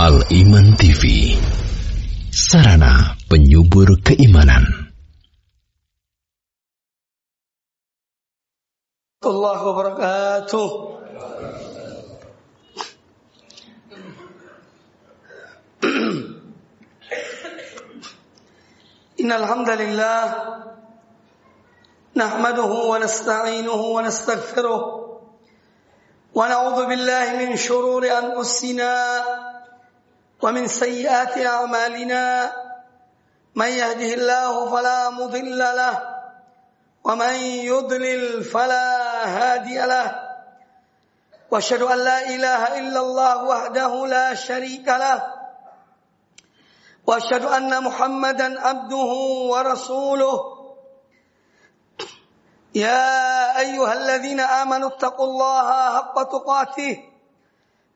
Al-Iman TV Sarana penyubur keimanan. الله وبركاته إن الحمد لله نحمده ونستعينه ونستغفره ونعوذ بالله من شرور أنفسنا ومن سيئات أعمالنا من يهده الله فلا مضل له ومن يضلل فلا هادي له وأشهد أن لا إله إلا الله وحده لا شريك له وأشهد أن محمدا عبده ورسوله. يا أيها الذين آمنوا اتقوا الله حق تقاته.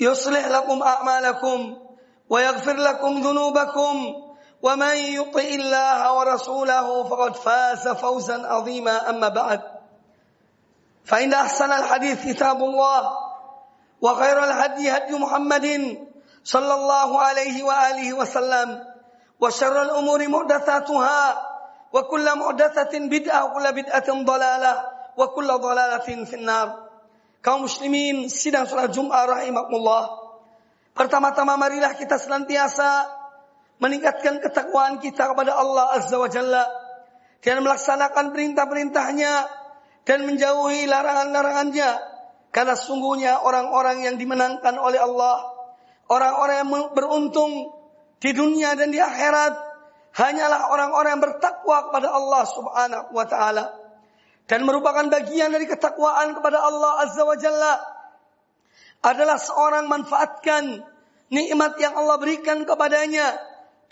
يصلح لكم أعمالكم ويغفر لكم ذنوبكم ومن يطع الله ورسوله فقد فاز فوزا عظيما. أما بعد فإن أحسن الحديث كتاب الله وخير الهدي هدي محمد صلى الله عليه وآله وسلم وشر الأمور محدثاتها وكل محدثة بدعة وكل بدعة ضلالة وكل ضلالة في النار. Kaum muslimin sidang salat Jumat rahimakumullah. Pertama-tama marilah kita senantiasa meningkatkan ketakwaan kita kepada Allah Azza wa Jalla dan melaksanakan perintah-perintahnya dan menjauhi larangan-larangannya. Karena sungguhnya orang-orang yang dimenangkan oleh Allah orang-orang yang beruntung di dunia dan di akhirat hanyalah orang-orang yang bertakwa kepada Allah Subhanahu wa taala dan merupakan bagian dari ketakwaan kepada Allah Azza wa Jalla adalah seorang manfaatkan nikmat yang Allah berikan kepadanya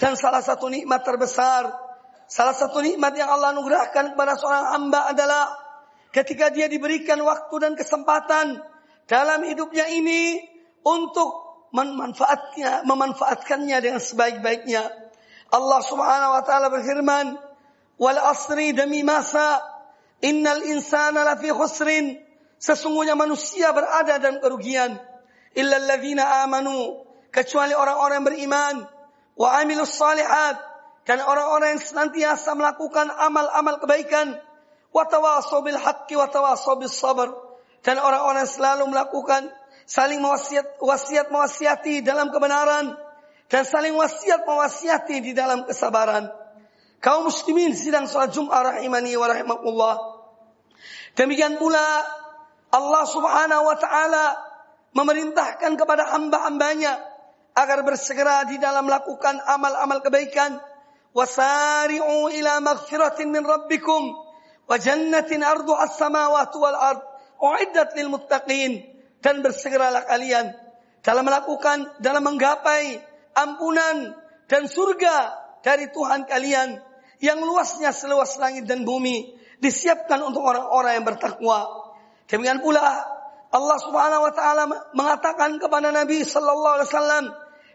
dan salah satu nikmat terbesar salah satu nikmat yang Allah anugerahkan kepada seorang hamba adalah ketika dia diberikan waktu dan kesempatan dalam hidupnya ini untuk memanfaatnya, memanfaatkannya dengan sebaik-baiknya. Allah Subhanahu wa taala berfirman, "Wal asri demi masa, innal insana lafi khusrin." Sesungguhnya manusia berada dalam kerugian. Illa alladzina amanu, kecuali orang-orang beriman, wa amilus salihat, dan orang-orang yang senantiasa melakukan amal-amal kebaikan watawasau bil haqqi watawasau bis sabr dan orang-orang selalu melakukan saling mewasiat wasiat mewasiati dalam kebenaran dan saling wasiat mewasiati di dalam kesabaran. Kaum muslimin sidang salat Jumat rahimani wa rahimakumullah. Demikian pula Allah Subhanahu wa taala memerintahkan kepada hamba-hambanya agar bersegera di dalam melakukan amal-amal kebaikan. Wasari'u ila maghfiratin min rabbikum wa jannatin ardu as-samawati wal ard uiddat lil muttaqin dan bersegeralah kalian dalam melakukan dalam menggapai ampunan dan surga dari Tuhan kalian yang luasnya seluas langit dan bumi disiapkan untuk orang-orang yang bertakwa. Demikian pula Allah Subhanahu wa taala mengatakan kepada Nabi sallallahu alaihi wasallam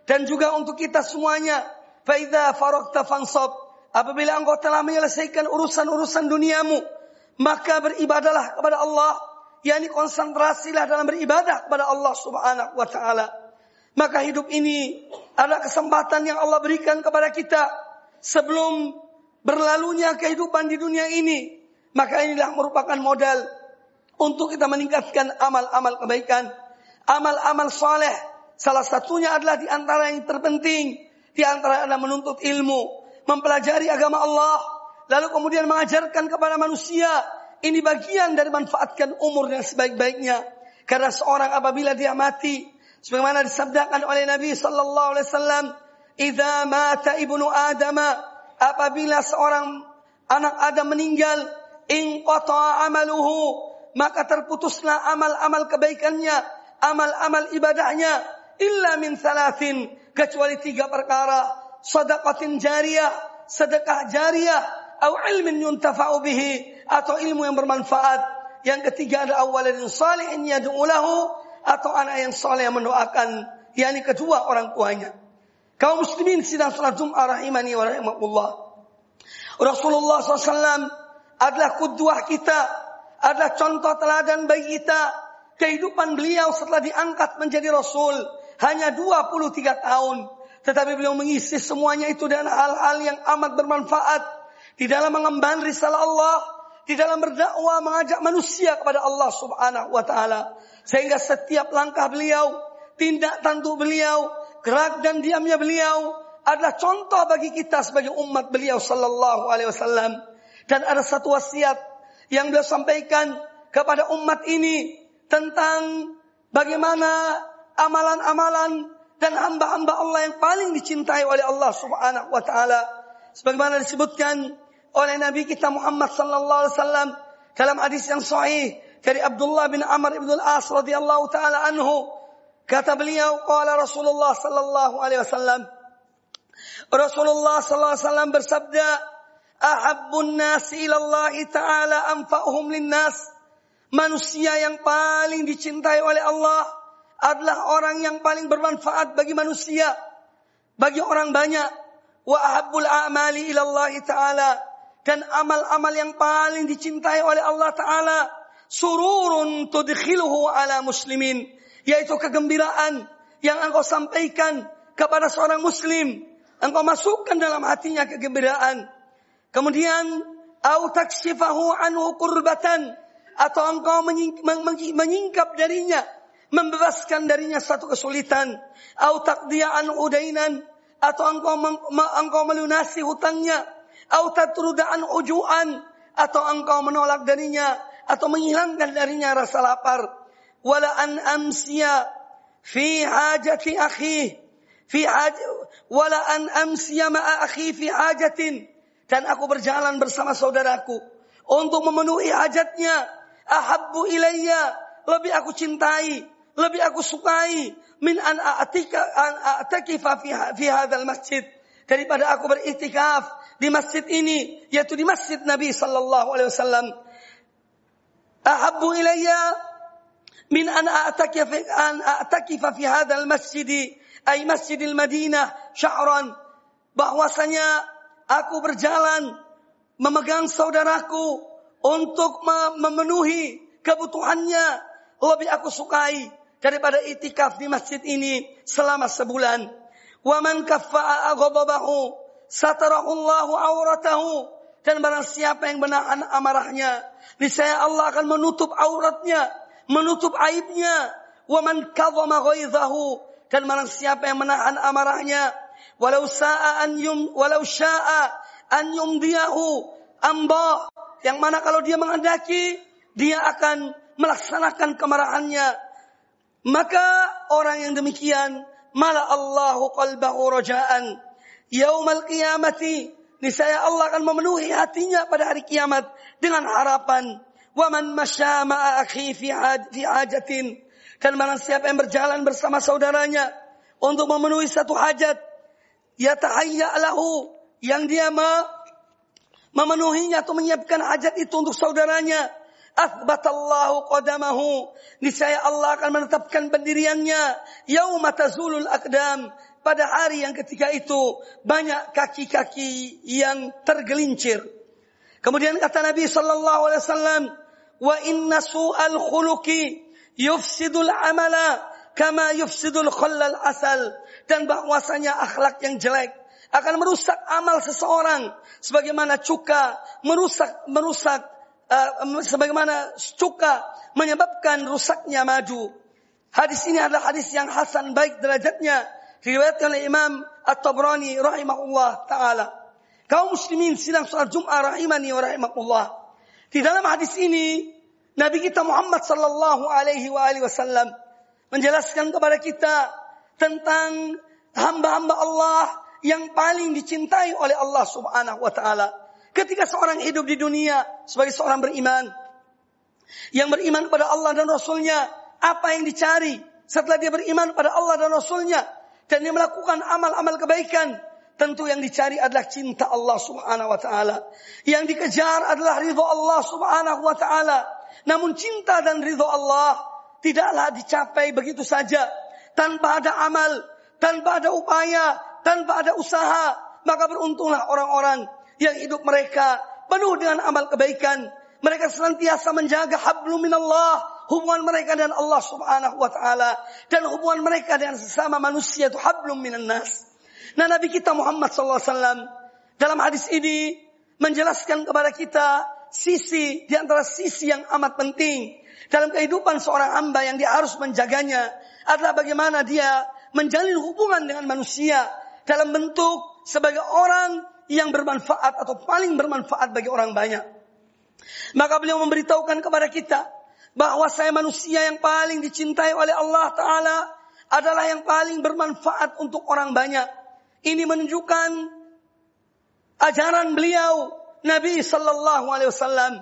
dan juga untuk kita semuanya, "Fa idza faragta fansab." Apabila engkau telah menyelesaikan urusan-urusan duniamu, maka beribadalah kepada Allah, yakni konsentrasilah dalam beribadah kepada Allah Subhanahu wa taala. Maka hidup ini adalah kesempatan yang Allah berikan kepada kita sebelum berlalunya kehidupan di dunia ini. Maka inilah merupakan modal untuk kita meningkatkan amal-amal kebaikan, amal-amal soleh. Salah satunya adalah di antara yang terpenting, di antara adalah menuntut ilmu, mempelajari agama Allah, lalu kemudian mengajarkan kepada manusia. Ini bagian dari manfaatkan umur yang sebaik-baiknya. Karena seorang apabila dia mati, sebagaimana disabdakan oleh Nabi sallallahu alaihi wasallam, "Idza mata ibnu Adam, apabila seorang anak Adam meninggal, inqata amaluhu, maka terputuslah amal-amal kebaikannya, amal-amal ibadahnya, illa min salasin, kecuali tiga perkara. Sadaqatin jariyah, sedekah jariyah, atau ilmin yuntafa'u bihi, atau ilmu yang bermanfaat. Yang ketiga adalah awaladin salihin yad'u lahu, atau anak yang soleh yang mendoakan, yakni kedua orang tuanya. Kaum muslimin sidang salat Jum'ah rahimani wa rahimahullah. Rasulullah SAW adalah kudwah kita, adalah contoh teladan bagi kita. Kehidupan beliau setelah diangkat menjadi Rasul hanya 23 tahun. Tetapi beliau mengisi semuanya itu dengan hal-hal yang amat bermanfaat. Di dalam mengemban risalah Allah. Di dalam berdakwah mengajak manusia kepada Allah subhanahu wa ta'ala. Sehingga setiap langkah beliau, tindak tanduk beliau, gerak dan diamnya beliau adalah contoh bagi kita sebagai umat beliau sallallahu alaihi wasallam. Dan ada satu wasiat yang beliau sampaikan kepada umat ini tentang bagaimana amalan-amalan dan hamba-hamba Allah yang paling dicintai oleh Allah Subhanahu wa taala sebagaimana disebutkan oleh Nabi kita Muhammad sallallahu alaihi wasallam dalam hadis yang sahih dari Abdullah bin Amr bin Al-As radhiyallahu taala anhu. Kata beliau qala Rasulullah sallallahu alaihi wasallam. Rasulullah sallallahu alaihi wasallam bersabda ahabbun nasi ila Allah taala anfa'uhum lin-nas Manusia yang paling dicintai oleh Allah adalah orang yang paling bermanfaat bagi manusia, bagi orang banyak. Wa ahabbul a'mali ila Allah Ta'ala. Dan amal-amal yang paling dicintai oleh Allah Ta'ala. Sururun tudkhiluhu ala muslimin. Yaitu kegembiraan yang engkau sampaikan kepada seorang muslim. Engkau masukkan dalam hatinya kegembiraan. Kemudian, au takshifahu anhu kurbatan atau engkau menyingkap darinya, membebaskan darinya satu kesulitan, atau takdiaan udainan, atau engkau engkau melunasi hutangnya, atau tatrudaan ujuan, atau engkau menolak darinya, atau menghilangkan darinya rasa lapar. Wala an amsiya fi hajati akhi fi haj wala an amsiya ma'a akhi fi hajatin dan aku berjalan bersama saudaraku untuk memenuhi hajatnya. Ahabbu ilayya, lebih aku cintai, lebih aku sukai. Min an a'tika an a'takifa fi hadzal masjid. Daripada aku beriktikaf di masjid ini yaitu di masjid Nabi sallallahu alaihi wasallam. Ahabbu ilayya. Min an a'takifa an a'takifa fi hadzal masjid ay masjidil Madinah syahran. Bahwasanya aku berjalan memegang saudaraku untuk memenuhi kebutuhannya lebih aku sukai daripada itikaf di masjid ini selama sebulan. Wa man kaffa'a ghadabahu satarahu Allahu auratahu dan barang siapa yang menahan amarahnya, niscaya Allah akan menutup auratnya, menutup aibnya. Wa man dan barang siapa yang menahan amarahnya, walau sa'a an yum walau sya'a an yumdiyahu amba yang mana kalau dia menghendaki, dia akan melaksanakan kemarahannya. Maka orang yang demikian, malah Allahu qalbahu raja'an. Yaumal qiyamati, niscaya Allah akan memenuhi hatinya pada hari kiamat dengan harapan. Wa man masya ma'a akhi fi hajatin. Dan mana siapa yang berjalan bersama saudaranya untuk memenuhi satu hajat, yatahayya lahu yang dia memenuhinya atau menyiapkan hajat itu untuk saudaranya. Athbatallahu qadamahu. Niscaya Allah akan menetapkan pendiriannya. Yauma tazulul akdam. Pada hari yang ketika itu banyak kaki-kaki yang tergelincir. Kemudian kata Nabi sallallahu alaihi wasallam, "Wa inna su'al khuluqi yufsidul amala kama yufsidul khallal asal." Dan bahwasanya akhlak yang jelek akan merusak amal seseorang sebagaimana cuka merusak merusak uh, sebagaimana cuka menyebabkan rusaknya madu. Hadis ini adalah hadis yang hasan baik derajatnya diriwayatkan oleh Imam At-Tabrani rahimahullah taala. Kaum muslimin sidang salat Jumat rahimani wa rahimahullah. Di dalam hadis ini Nabi kita Muhammad sallallahu alaihi wa alihi wasallam menjelaskan kepada kita tentang hamba-hamba Allah yang paling dicintai oleh Allah Subhanahu wa taala. Ketika seorang hidup di dunia sebagai seorang beriman yang beriman kepada Allah dan Rasulnya, apa yang dicari setelah dia beriman pada Allah dan Rasulnya? dan dia melakukan amal-amal kebaikan, tentu yang dicari adalah cinta Allah Subhanahu wa taala. Yang dikejar adalah ridho Allah Subhanahu wa taala. Namun cinta dan ridho Allah tidaklah dicapai begitu saja tanpa ada amal, tanpa ada upaya, tanpa ada usaha. Maka beruntunglah orang-orang yang hidup mereka penuh dengan amal kebaikan. Mereka senantiasa menjaga hablum minallah, hubungan mereka dengan Allah Subhanahu wa taala dan hubungan mereka dengan sesama manusia itu hablum minan nas. Nah, Nabi kita Muhammad SAW dalam hadis ini menjelaskan kepada kita sisi di antara sisi yang amat penting dalam kehidupan seorang hamba yang dia harus menjaganya adalah bagaimana dia menjalin hubungan dengan manusia dalam bentuk sebagai orang yang bermanfaat atau paling bermanfaat bagi orang banyak. Maka beliau memberitahukan kepada kita bahwa saya manusia yang paling dicintai oleh Allah Ta'ala adalah yang paling bermanfaat untuk orang banyak. Ini menunjukkan ajaran beliau Nabi Sallallahu Alaihi Wasallam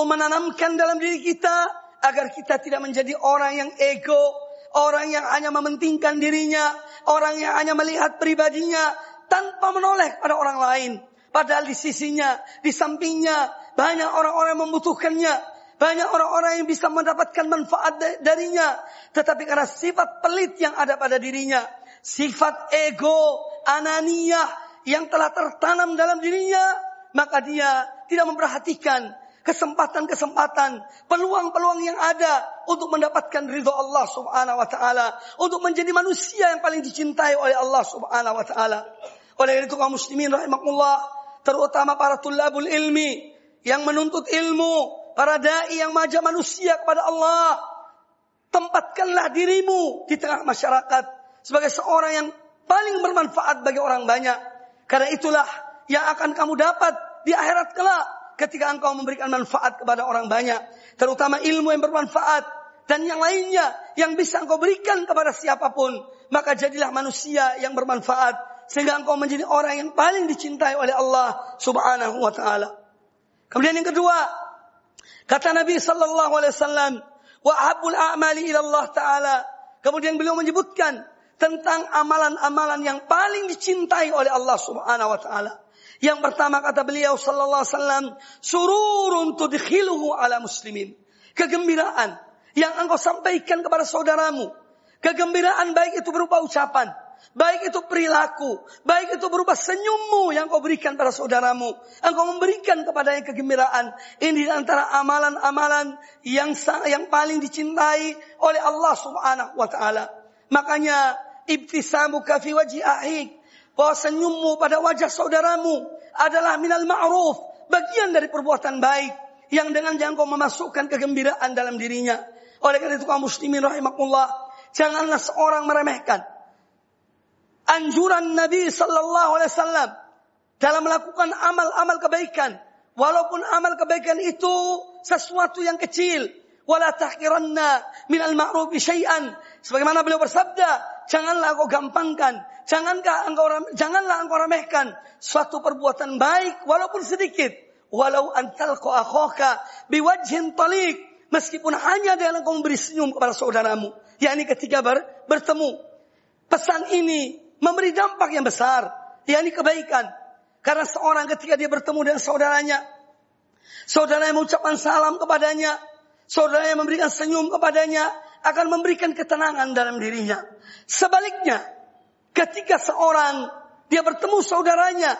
menanamkan dalam diri kita agar kita tidak menjadi orang yang ego, orang yang hanya mementingkan dirinya, orang yang hanya melihat pribadinya tanpa menoleh pada orang lain. Padahal di sisinya, di sampingnya banyak orang-orang yang membutuhkannya. Banyak orang-orang yang bisa mendapatkan manfaat darinya. Tetapi karena sifat pelit yang ada pada dirinya. Sifat ego, ananiyah yang telah tertanam dalam dirinya. Maka dia tidak memperhatikan kesempatan-kesempatan, peluang-peluang yang ada untuk mendapatkan ridho Allah Subhanahu wa taala, untuk menjadi manusia yang paling dicintai oleh Allah Subhanahu wa taala. Oleh itu kaum muslimin rahimakumullah, terutama para tulabul ilmi yang menuntut ilmu, para dai yang mengajak manusia kepada Allah. Tempatkanlah dirimu di tengah masyarakat sebagai seorang yang paling bermanfaat bagi orang banyak. Karena itulah yang akan kamu dapat di akhirat kelak ketika engkau memberikan manfaat kepada orang banyak. Terutama ilmu yang bermanfaat dan yang lainnya yang bisa engkau berikan kepada siapa pun. Maka jadilah manusia yang bermanfaat sehingga engkau menjadi orang yang paling dicintai oleh Allah Subhanahu wa taala. Kemudian yang kedua, Kata Nabi sallallahu alaihi wasallam, "Wa a'mali ila Allah taala." Kemudian beliau menyebutkan tentang amalan-amalan yang paling dicintai oleh Allah Subhanahu wa taala. Yang pertama kata beliau sallallahu alaihi wasallam, "Sururun tudkhiluhu ala muslimin." Kegembiraan yang engkau sampaikan kepada saudaramu. Kegembiraan baik itu berupa ucapan, Baik itu perilaku, baik itu berupa senyummu yang kau berikan pada saudaramu. Engkau memberikan kepada yang kegembiraan. Ini antara amalan-amalan yang yang paling dicintai oleh Allah Subhanahu wa taala. Makanya ibtisamu fi wajhi ahik. Bahwa senyummu pada wajah saudaramu adalah minal ma'ruf. Bagian dari perbuatan baik. Yang dengan jangan kau memasukkan kegembiraan dalam dirinya. Oleh karena itu kaum muslimin rahimahullah. Janganlah seorang meremehkan anjuran Nabi Sallallahu Alaihi Wasallam dalam melakukan amal-amal kebaikan. Walaupun amal kebaikan itu sesuatu yang kecil. Wala tahkiranna minal ma'rufi syai'an. Sebagaimana beliau bersabda, janganlah engkau gampangkan, jangankah engkau janganlah engkau remehkan suatu perbuatan baik walaupun sedikit. Walau antalqa akhaka biwajhin talik, meskipun hanya dengan engkau memberi senyum kepada saudaramu, yakni ketika ber, bertemu. Pesan ini memberi dampak yang besar, yakni kebaikan. Karena seorang ketika dia bertemu dengan saudaranya, saudara yang mengucapkan salam kepadanya, saudara yang memberikan senyum kepadanya, akan memberikan ketenangan dalam dirinya. Sebaliknya, ketika seorang dia bertemu saudaranya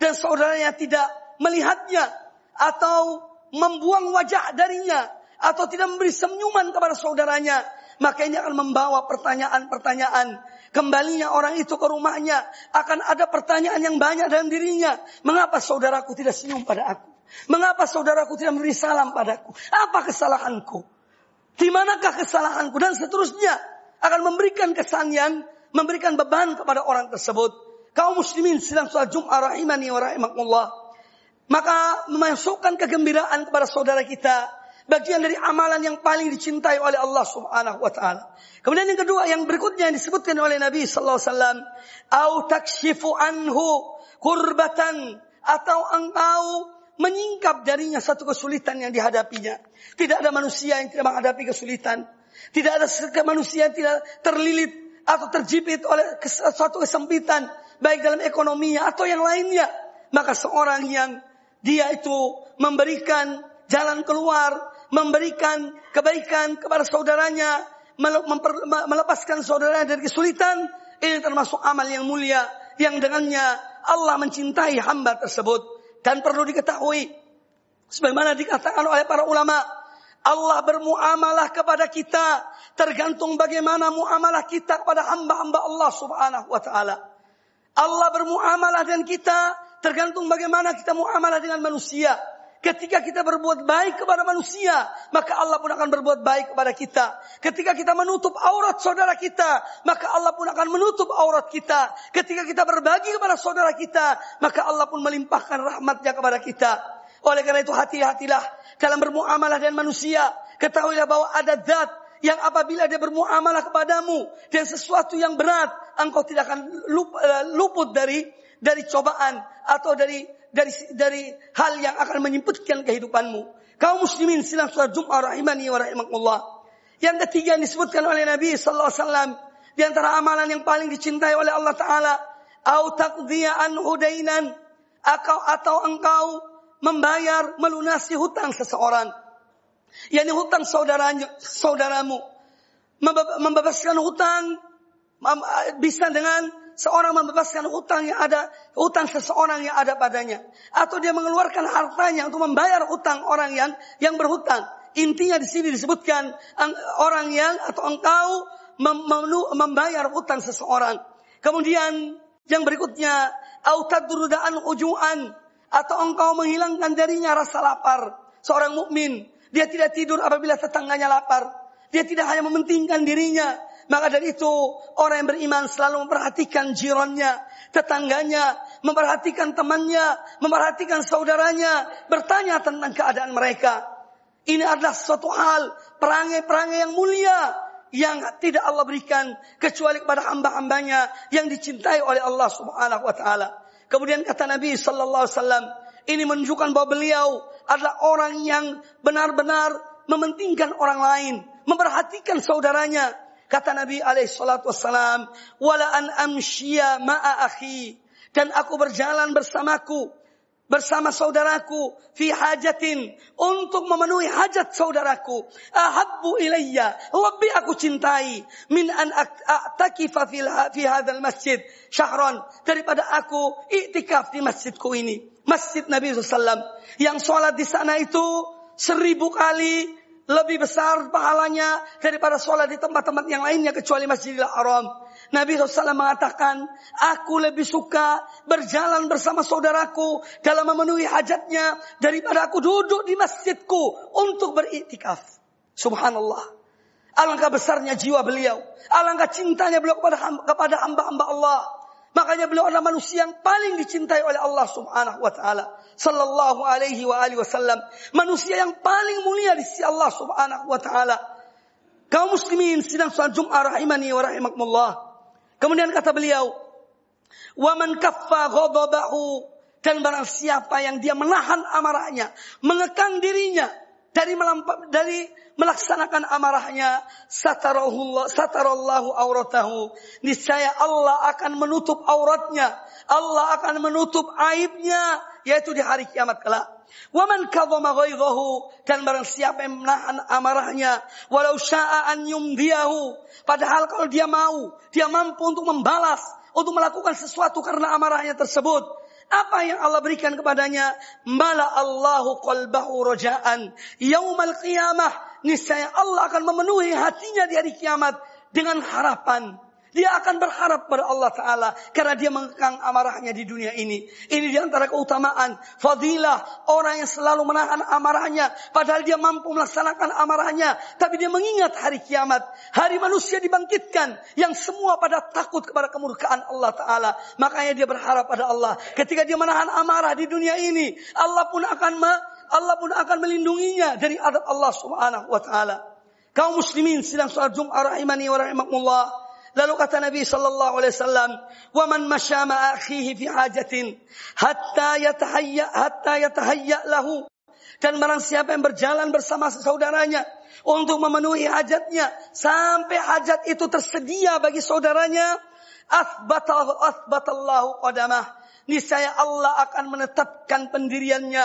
dan saudaranya tidak melihatnya atau membuang wajah darinya atau tidak memberi senyuman kepada saudaranya, maka ini akan membawa pertanyaan-pertanyaan Kembalinya orang itu ke rumahnya. Akan ada pertanyaan yang banyak dalam dirinya. Mengapa saudaraku tidak senyum pada aku? Mengapa saudaraku tidak memberi salam padaku? Apa kesalahanku? Di manakah kesalahanku? Dan seterusnya. Akan memberikan kesan yang memberikan beban kepada orang tersebut. Kaum muslimin sedang sholat Jum'ah rahimani wa rahimakumullah. Maka memasukkan kegembiraan kepada saudara kita bagian dari amalan yang paling dicintai oleh Allah Subhanahu wa taala. Kemudian yang kedua yang berikutnya yang disebutkan oleh Nabi sallallahu alaihi wasallam, "Au takshifu anhu kurbatan" atau engkau menyingkap darinya satu kesulitan yang dihadapinya. Tidak ada manusia yang tidak menghadapi kesulitan. Tidak ada manusia yang tidak terlilit atau terjepit oleh suatu kesempitan baik dalam ekonominya atau yang lainnya, maka seorang yang dia itu memberikan jalan keluar, memberikan kebaikan kepada saudaranya, melepaskan saudaranya dari kesulitan, ini termasuk amal yang mulia yang dengannya Allah mencintai hamba tersebut dan perlu diketahui sebagaimana dikatakan oleh para ulama Allah bermuamalah kepada kita tergantung bagaimana muamalah kita kepada hamba-hamba Allah Subhanahu wa taala. Allah bermuamalah dengan kita tergantung bagaimana kita muamalah dengan manusia. Ketika kita berbuat baik kepada manusia, maka Allah pun akan berbuat baik kepada kita. Ketika kita menutup aurat saudara kita, maka Allah pun akan menutup aurat kita. Ketika kita berbagi kepada saudara kita, maka Allah pun melimpahkan rahmatnya kepada kita. Oleh karena itu hati-hatilah dalam bermuamalah dengan manusia. Ketahuilah bahwa ada zat yang apabila dia bermuamalah kepadamu dan sesuatu yang berat, engkau tidak akan eh, luput dari dari cobaan atau dari dari dari hal yang akan menyempitkan kehidupanmu. Kaum muslimin silang surat Jum'ah rahimani wa rahimakumullah. Yang ketiga yang disebutkan oleh Nabi sallallahu alaihi wasallam di antara amalan yang paling dicintai oleh Allah taala, au taqdiya an hudainan atau atau engkau membayar melunasi hutang seseorang. Yani hutang saudaranya, saudaramu. Membebaskan hutang bisa dengan seorang membebaskan hutang yang ada hutang seseorang yang ada padanya atau dia mengeluarkan hartanya untuk membayar hutang orang yang yang berhutang. Intinya di sini disebutkan orang yang atau engkau mem membayar hutang seseorang. Kemudian yang berikutnya autadrudaan ujuan atau engkau menghilangkan darinya rasa lapar. Seorang mukmin dia tidak tidur apabila tetangganya lapar. Dia tidak hanya mementingkan dirinya, maka dari itu orang yang beriman selalu memperhatikan jirannya, tetangganya, memperhatikan temannya, memperhatikan saudaranya, bertanya tentang keadaan mereka. Ini adalah suatu hal perangai-perangai yang mulia yang tidak Allah berikan kecuali kepada hamba-hambanya yang dicintai oleh Allah Subhanahu wa taala. Kemudian kata Nabi sallallahu alaihi wasallam, ini menunjukkan bahwa beliau adalah orang yang benar-benar mementingkan orang lain, memperhatikan saudaranya, Kata Nabi alaihi salatu "Wala an ma'a akhi." Dan aku berjalan bersamaku bersama saudaraku fi hajatin untuk memenuhi hajat saudaraku. Ahabbu ilayya lebih aku cintai min an a'takifa fi hadzal masjid syahran daripada aku iktikaf di masjidku ini. Masjid Nabi SAW yang sholat di sana itu seribu kali lebih besar pahalanya daripada sholat di tempat-tempat yang lainnya kecuali Masjidil Haram. Nabi SAW mengatakan, aku lebih suka berjalan bersama saudaraku dalam memenuhi hajatnya daripada aku duduk di masjidku untuk beriktikaf. Subhanallah. Alangkah besarnya jiwa beliau. Alangkah cintanya beliau kepada hamba-hamba Allah. Makanya beliau adalah manusia yang paling dicintai oleh Allah Subhanahu wa taala. Sallallahu alaihi wa alihi wasallam. Manusia yang paling mulia di sisi Allah Subhanahu wa taala. Kaum muslimin sidang salat Jumat rahimani wa rahimakumullah. Kemudian kata beliau, "Wa man kaffa ghadabahu" dan barang siapa yang dia menahan amarahnya, mengekang dirinya dari melampa, dari melaksanakan amarahnya satarallahu satarallahu auratahu. Niscaya Allah akan menutup auratnya. Allah akan menutup aibnya yaitu di hari kiamat kelak Waman kadhama ghaidhahu dan barang siapa yang menahan amarahnya walau syaa an yumdiyahu padahal kalau dia mau dia mampu untuk membalas untuk melakukan sesuatu karena amarahnya tersebut apa yang Allah berikan kepadanya? Mala Allahu qalbahu rajaan. Yaumal qiyamah. Niscaya Allah akan memenuhi hatinya di hari kiamat dengan harapan dia akan berharap pada Allah Ta'ala. Karena dia mengekang amarahnya di dunia ini. Ini di antara keutamaan. Fadilah. Orang yang selalu menahan amarahnya. Padahal dia mampu melaksanakan amarahnya. Tapi dia mengingat hari kiamat. Hari manusia dibangkitkan. Yang semua pada takut kepada kemurkaan Allah Ta'ala. Makanya dia berharap pada Allah. Ketika dia menahan amarah di dunia ini. Allah pun akan Allah pun akan melindunginya dari adab Allah Subhanahu wa taala. Kaum muslimin sedang salat Jumat rahimani wa rahimakumullah. Lalu kata Nabi sallallahu alaihi wasallam, "Wa man masya ma akhihi fi hajatin hatta yatahayya hatta yatahayya lahu Dan barang siapa yang berjalan bersama saudaranya untuk memenuhi hajatnya sampai hajat itu tersedia bagi saudaranya, athbatallahu athbatallahu qadamah. Niscaya Allah akan menetapkan pendiriannya.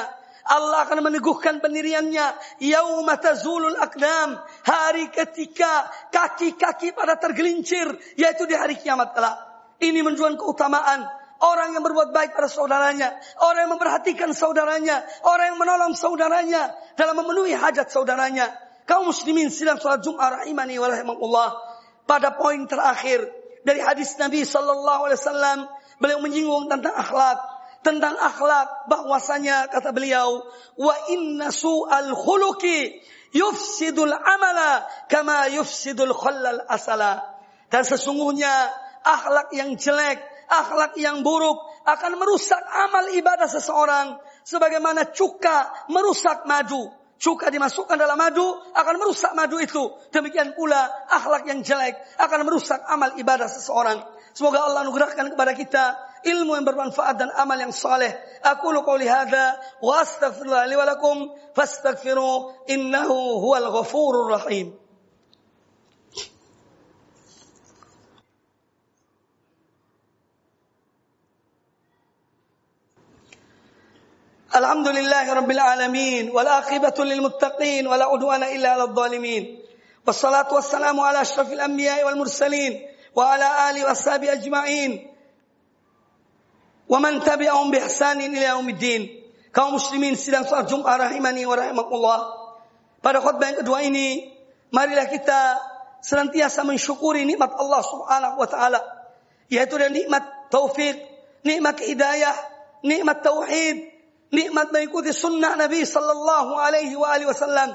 Allah akan meneguhkan pendiriannya. Yauma tazulul akdam. Hari ketika kaki-kaki pada tergelincir. Yaitu di hari kiamat kelak. Ini menunjukkan keutamaan Orang yang berbuat baik pada saudaranya. Orang yang memperhatikan saudaranya. Orang yang menolong saudaranya. Dalam memenuhi hajat saudaranya. Kaum muslimin sidang salat Jum'ah rahimani wa rahimahullah. Pada poin terakhir. Dari hadis Nabi Sallallahu Alaihi Wasallam. Beliau menyinggung tentang akhlak. Tentang akhlak. Bahwasanya kata beliau. Wa inna su'al khuluki. Yufsidul amala. Kama yufsidul khallal asala. Dan sesungguhnya akhlak yang jelek akhlak yang buruk akan merusak amal ibadah seseorang. Sebagaimana cuka merusak madu. Cuka dimasukkan dalam madu akan merusak madu itu. Demikian pula akhlak yang jelek akan merusak amal ibadah seseorang. Semoga Allah anugerahkan kepada kita ilmu yang bermanfaat dan amal yang saleh. Aku lu qouli hadza wa astaghfirullah li wa lakum fastaghfiru innahu huwal ghafurur rahim. الحمد لله رب العالمين والعاقبة للمتقين ولا عدوان إلا على الظالمين والصلاة والسلام على أشرف الأنبياء والمرسلين وعلى آله وأصحابه أجمعين wa man tabi'ahum bi ihsanin ila yaumiddin. Kaum muslimin sidang salat Jumat rahimani wa rahimakumullah. Pada khutbah yang kedua ini, marilah kita senantiasa mensyukuri nikmat Allah Subhanahu wa taala, yaitu dan nikmat taufik, nikmat hidayah, nikmat tauhid, nikmat mengikuti sunnah Nabi sallallahu alaihi wa alihi wasallam.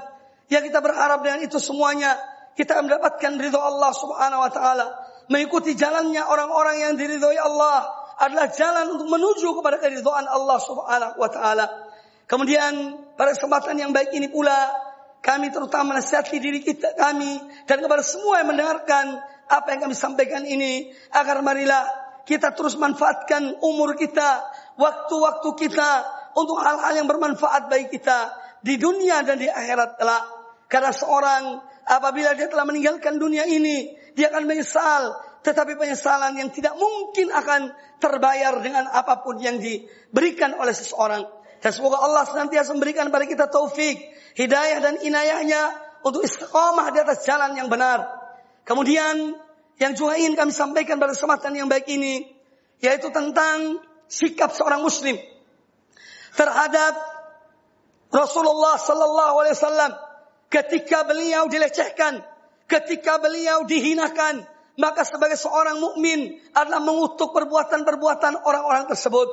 Ya kita berharap dengan itu semuanya kita mendapatkan ridho Allah Subhanahu wa taala, mengikuti jalannya orang-orang yang diridhoi Allah adalah jalan untuk menuju kepada keridhaan Allah Subhanahu Wa Taala. Kemudian pada kesempatan yang baik ini pula kami terutama menasihati diri kita kami dan kepada semua yang mendengarkan apa yang kami sampaikan ini agar marilah kita terus manfaatkan umur kita, waktu-waktu kita untuk hal-hal yang bermanfaat bagi kita di dunia dan di akhirat kelak. Karena seorang apabila dia telah meninggalkan dunia ini, dia akan menyesal. Tetapi penyesalan yang tidak mungkin akan terbayar dengan apa pun yang diberikan oleh seseorang. Dan semoga Allah senantiasa memberikan kepada kita taufik, hidayah dan inayahnya untuk istiqamah di atas jalan yang benar. Kemudian yang juga ingin kami sampaikan pada kesempatan yang baik ini, yaitu tentang sikap seorang muslim terhadap Rasulullah sallallahu alaihi wasallam ketika beliau dilecehkan, ketika beliau dihinakan, maka sebagai seorang mukmin adalah mengutuk perbuatan-perbuatan orang-orang tersebut.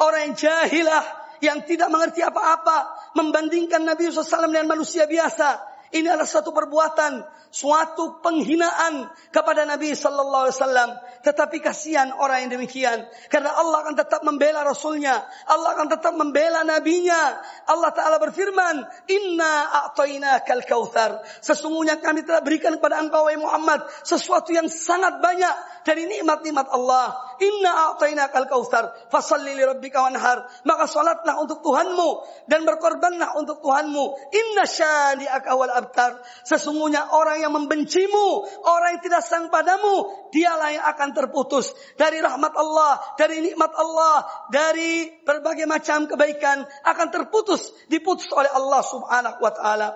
Orang yang jahilah, yang tidak mengerti apa-apa, membandingkan Nabi SAW dengan manusia biasa. Ini adalah suatu perbuatan, suatu penghinaan kepada Nabi sallallahu alaihi wasallam. Tetapi kasihan orang yang demikian. Karena Allah akan tetap membela Rasulnya. Allah akan tetap membela Nabinya. Allah Ta'ala berfirman, Inna a'toina kal kauthar. Sesungguhnya kami telah berikan kepada engkau, Muhammad, sesuatu yang sangat banyak dari nikmat-nikmat Allah. Inna a'tayna kal kautsar, fasalli li rabbika wanhar. Maka salatlah untuk Tuhanmu dan berkorbanlah untuk Tuhanmu. Inna syani'aka wal abtar. Sesungguhnya orang yang membencimu, orang yang tidak sayang padamu, dialah yang akan terputus dari rahmat Allah, dari nikmat Allah, dari berbagai macam kebaikan akan terputus, diputus oleh Allah Subhanahu wa taala.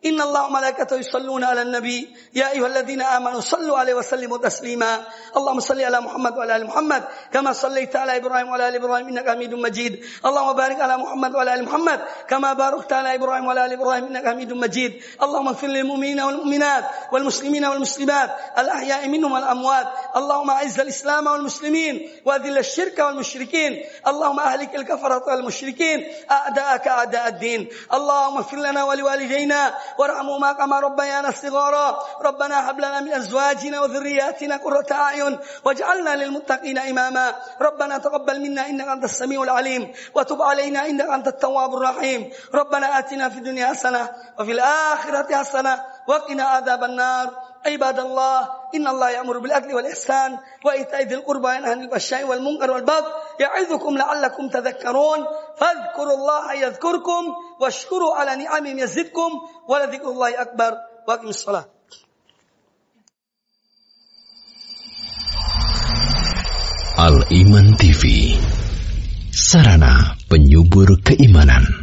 إن الله وملائكته يصلون على النبي. يا أيها الذين آمنوا صلوا عليه وسلموا تسليما. اللهم صل على محمد وعلى آل محمد كما صليت على إبراهيم وعلى آل إبراهيم إنك حميد مجيد. اللهم بارك على محمد وعلى آل محمد كما باركت على إبراهيم وعلى آل إبراهيم إنك حميد مجيد. اللهم اغفر للمؤمنين والمؤمنات والمسلمين والمسلمات الأحياء منهم والأموات. اللهم أعز الإسلام والمسلمين وأذل الشرك والمشركين. اللهم أهلك الكفرة والمشركين. أعداءك أعداء الدين. اللهم اغفر لنا ولوالدينا وارحمهما كما ربيانا صغارا ربنا هب لنا من أزواجنا وذرياتنا قرة أعين واجعلنا للمتقين إماما. ربنا تقبل منا إنك أنت السميع العليم وتب علينا إنك أنت التواب الرحيم. ربنا آتنا في الدنيا حسنة وفي الآخرة حسنة وقنا عذاب النار. عباد الله إن الله يأمر بالعدل والإحسان وإيتاء ذي القربى وينهى عن الفحشاء والمنكر والبغي يعظكم لعلكم تذكرون. فاذكروا الله يذكركم واشكروا على نعمه يزدكم ولذكر الله أكبر. وأقم الصلاة. Al Iman TV Sarana penyubur keimanan.